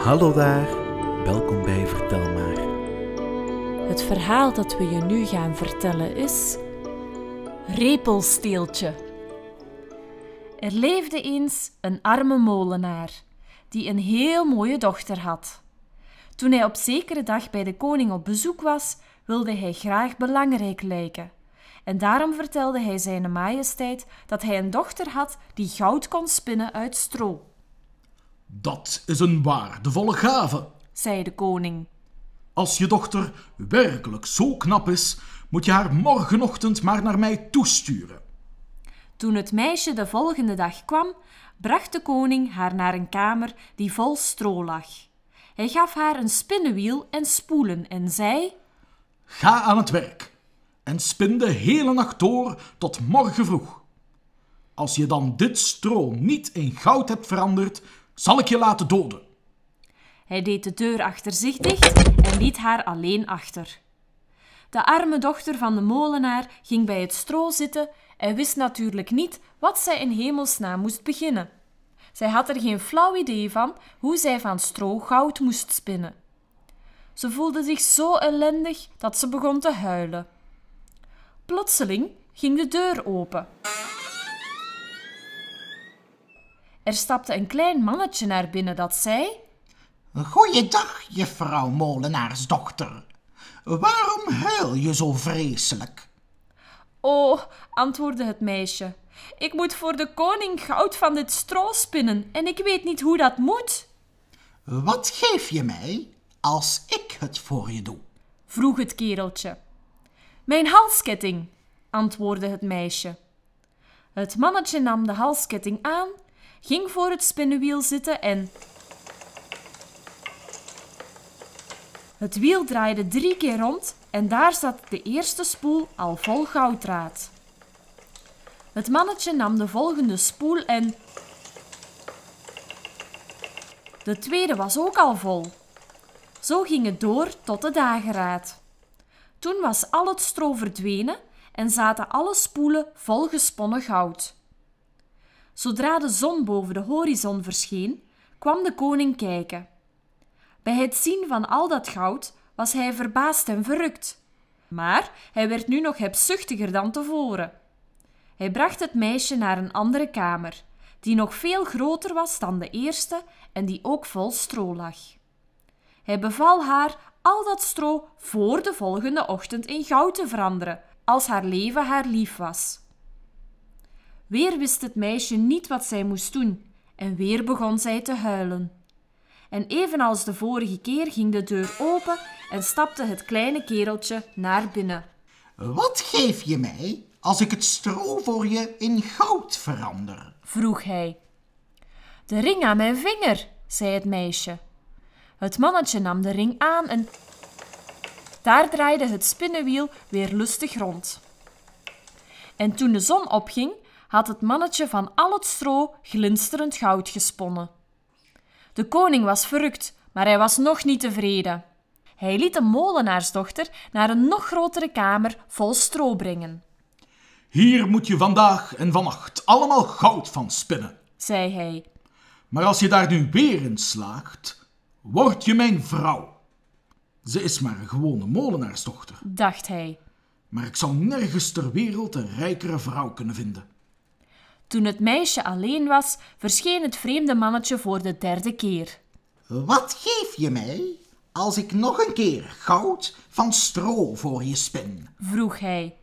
Hallo daar, welkom bij Vertel maar. Het verhaal dat we je nu gaan vertellen is. Repelsteeltje. Er leefde eens een arme molenaar die een heel mooie dochter had. Toen hij op zekere dag bij de koning op bezoek was, wilde hij graag belangrijk lijken. En daarom vertelde hij zijn majesteit dat hij een dochter had die goud kon spinnen uit stro. Dat is een waardevolle gave. zei de koning. Als je dochter werkelijk zo knap is, moet je haar morgenochtend maar naar mij toesturen. Toen het meisje de volgende dag kwam, bracht de koning haar naar een kamer die vol stro lag. Hij gaf haar een spinnenwiel en spoelen en zei: Ga aan het werk en spin de hele nacht door tot morgen vroeg. Als je dan dit stro niet in goud hebt veranderd, zal ik je laten doden. Hij deed de deur achter zich dicht en liet haar alleen achter. De arme dochter van de molenaar ging bij het stro zitten en wist natuurlijk niet wat zij in hemelsnaam moest beginnen. Zij had er geen flauw idee van hoe zij van stro goud moest spinnen. Ze voelde zich zo ellendig dat ze begon te huilen. Plotseling ging de deur open. Er stapte een klein mannetje naar binnen dat zei: Goeiedag, juffrouw Molenaarsdochter. Waarom huil je zo vreselijk? Oh, antwoordde het meisje. Ik moet voor de koning goud van dit stro spinnen en ik weet niet hoe dat moet. Wat geef je mij als ik het voor je doe? vroeg het kereltje. Mijn halsketting, antwoordde het meisje. Het mannetje nam de halsketting aan, ging voor het spinnenwiel zitten en. Het wiel draaide drie keer rond en daar zat de eerste spoel al vol gouddraad. Het mannetje nam de volgende spoel en. De tweede was ook al vol. Zo ging het door tot de dageraad. Toen was al het stro verdwenen en zaten alle spoelen vol gesponnen goud. Zodra de zon boven de horizon verscheen, kwam de koning kijken. Bij het zien van al dat goud was hij verbaasd en verrukt. Maar hij werd nu nog hebzuchtiger dan tevoren. Hij bracht het meisje naar een andere kamer, die nog veel groter was dan de eerste en die ook vol stro lag. Hij beval haar al dat stro voor de volgende ochtend in goud te veranderen, als haar leven haar lief was. Weer wist het meisje niet wat zij moest doen, en weer begon zij te huilen. En evenals de vorige keer ging de deur open en stapte het kleine kereltje naar binnen. Wat geef je mij als ik het stro voor je in goud verander? vroeg hij. De ring aan mijn vinger, zei het meisje. Het mannetje nam de ring aan en daar draaide het spinnenwiel weer lustig rond. En toen de zon opging, had het mannetje van al het stro glinsterend goud gesponnen. De koning was verrukt, maar hij was nog niet tevreden. Hij liet de molenaarsdochter naar een nog grotere kamer vol stro brengen. Hier moet je vandaag en vannacht allemaal goud van spinnen. zei hij. Maar als je daar nu weer in slaagt, word je mijn vrouw. Ze is maar een gewone molenaarsdochter, dacht hij. maar ik zou nergens ter wereld een rijkere vrouw kunnen vinden. Toen het meisje alleen was, verscheen het vreemde mannetje voor de derde keer. Wat geef je mij als ik nog een keer goud van stro voor je spin? vroeg hij.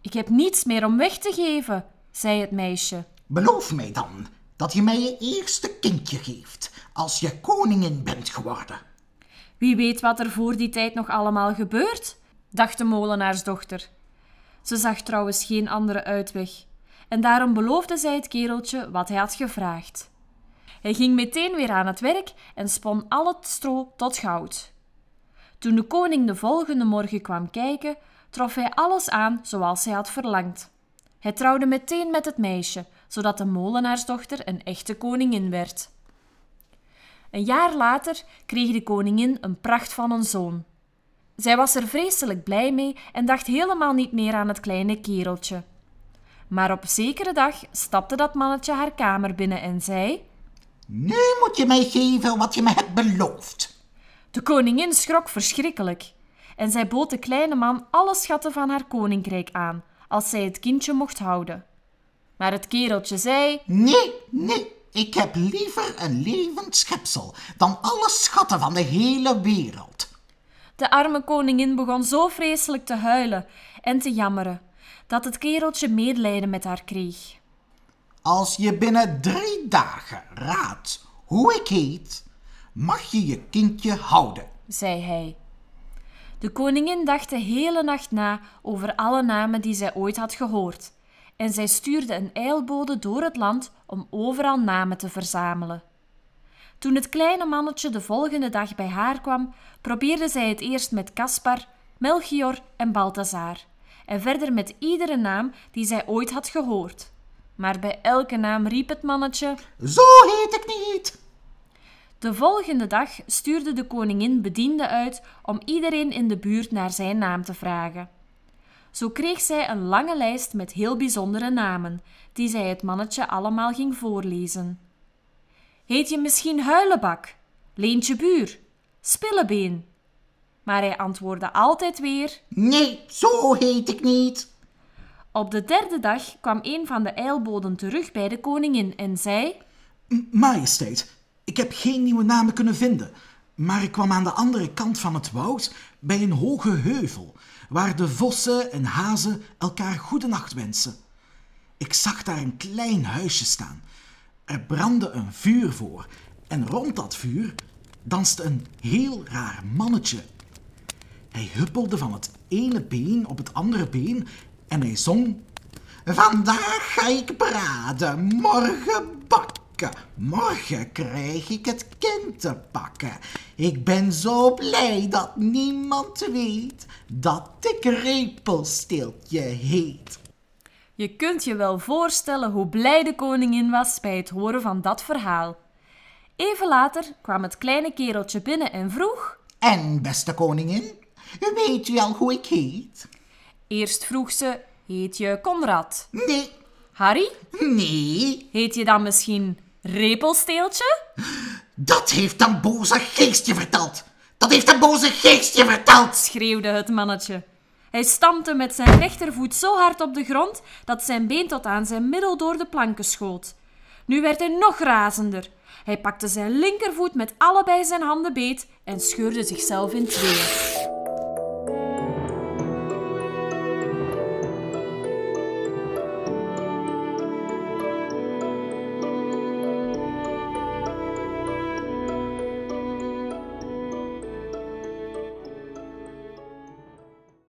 Ik heb niets meer om weg te geven, zei het meisje. Beloof mij dan dat je mij je eerste kindje geeft als je koningin bent geworden. Wie weet wat er voor die tijd nog allemaal gebeurt, dacht de molenaarsdochter. Ze zag trouwens geen andere uitweg, en daarom beloofde zij het kereltje wat hij had gevraagd. Hij ging meteen weer aan het werk en spon al het stro tot goud. Toen de koning de volgende morgen kwam kijken, trof hij alles aan zoals hij had verlangd. Hij trouwde meteen met het meisje, zodat de molenaarsdochter een echte koningin werd. Een jaar later kreeg de koningin een pracht van een zoon. Zij was er vreselijk blij mee en dacht helemaal niet meer aan het kleine kereltje. Maar op zekere dag stapte dat mannetje haar kamer binnen en zei: Nu moet je mij geven wat je me hebt beloofd. De koningin schrok verschrikkelijk en zij bood de kleine man alle schatten van haar koninkrijk aan, als zij het kindje mocht houden. Maar het kereltje zei: Nee, nee, ik heb liever een levend schepsel dan alle schatten van de hele wereld. De arme koningin begon zo vreselijk te huilen en te jammeren dat het kereltje medelijden met haar kreeg. Als je binnen drie dagen raadt hoe ik heet, mag je je kindje houden. zei hij. De koningin dacht de hele nacht na over alle namen die zij ooit had gehoord, en zij stuurde een eilbode door het land om overal namen te verzamelen. Toen het kleine mannetje de volgende dag bij haar kwam, probeerde zij het eerst met Caspar, Melchior en Balthazar, en verder met iedere naam die zij ooit had gehoord. Maar bij elke naam riep het mannetje: Zo heet ik niet. De volgende dag stuurde de koningin bedienden uit om iedereen in de buurt naar zijn naam te vragen. Zo kreeg zij een lange lijst met heel bijzondere namen, die zij het mannetje allemaal ging voorlezen. Heet je misschien Huilenbak, Leentje Buur, Spillebeen? Maar hij antwoordde altijd weer. Nee, zo heet ik niet. Op de derde dag kwam een van de eilboden terug bij de koningin en zei: Majesteit, ik heb geen nieuwe namen kunnen vinden, maar ik kwam aan de andere kant van het woud bij een hoge heuvel, waar de vossen en hazen elkaar goedenacht wensen. Ik zag daar een klein huisje staan. Er brandde een vuur voor en rond dat vuur danste een heel raar mannetje. Hij huppelde van het ene been op het andere been en hij zong Vandaag ga ik braden, morgen bakken. Morgen krijg ik het kind te pakken. Ik ben zo blij dat niemand weet dat ik Repelstiltje heet. Je kunt je wel voorstellen hoe blij de koningin was bij het horen van dat verhaal. Even later kwam het kleine kereltje binnen en vroeg: En, beste koningin, weet u al hoe ik heet? Eerst vroeg ze: Heet je Conrad? Nee, Harry? nee, Heet je dan misschien Repelsteeltje? dat heeft een boze geest je verteld. Dat heeft een boze geest je verteld. schreeuwde het mannetje. Hij stampte met zijn rechtervoet zo hard op de grond dat zijn been tot aan zijn middel door de planken schoot. Nu werd hij nog razender. Hij pakte zijn linkervoet met allebei zijn handen beet en scheurde zichzelf in tweeën.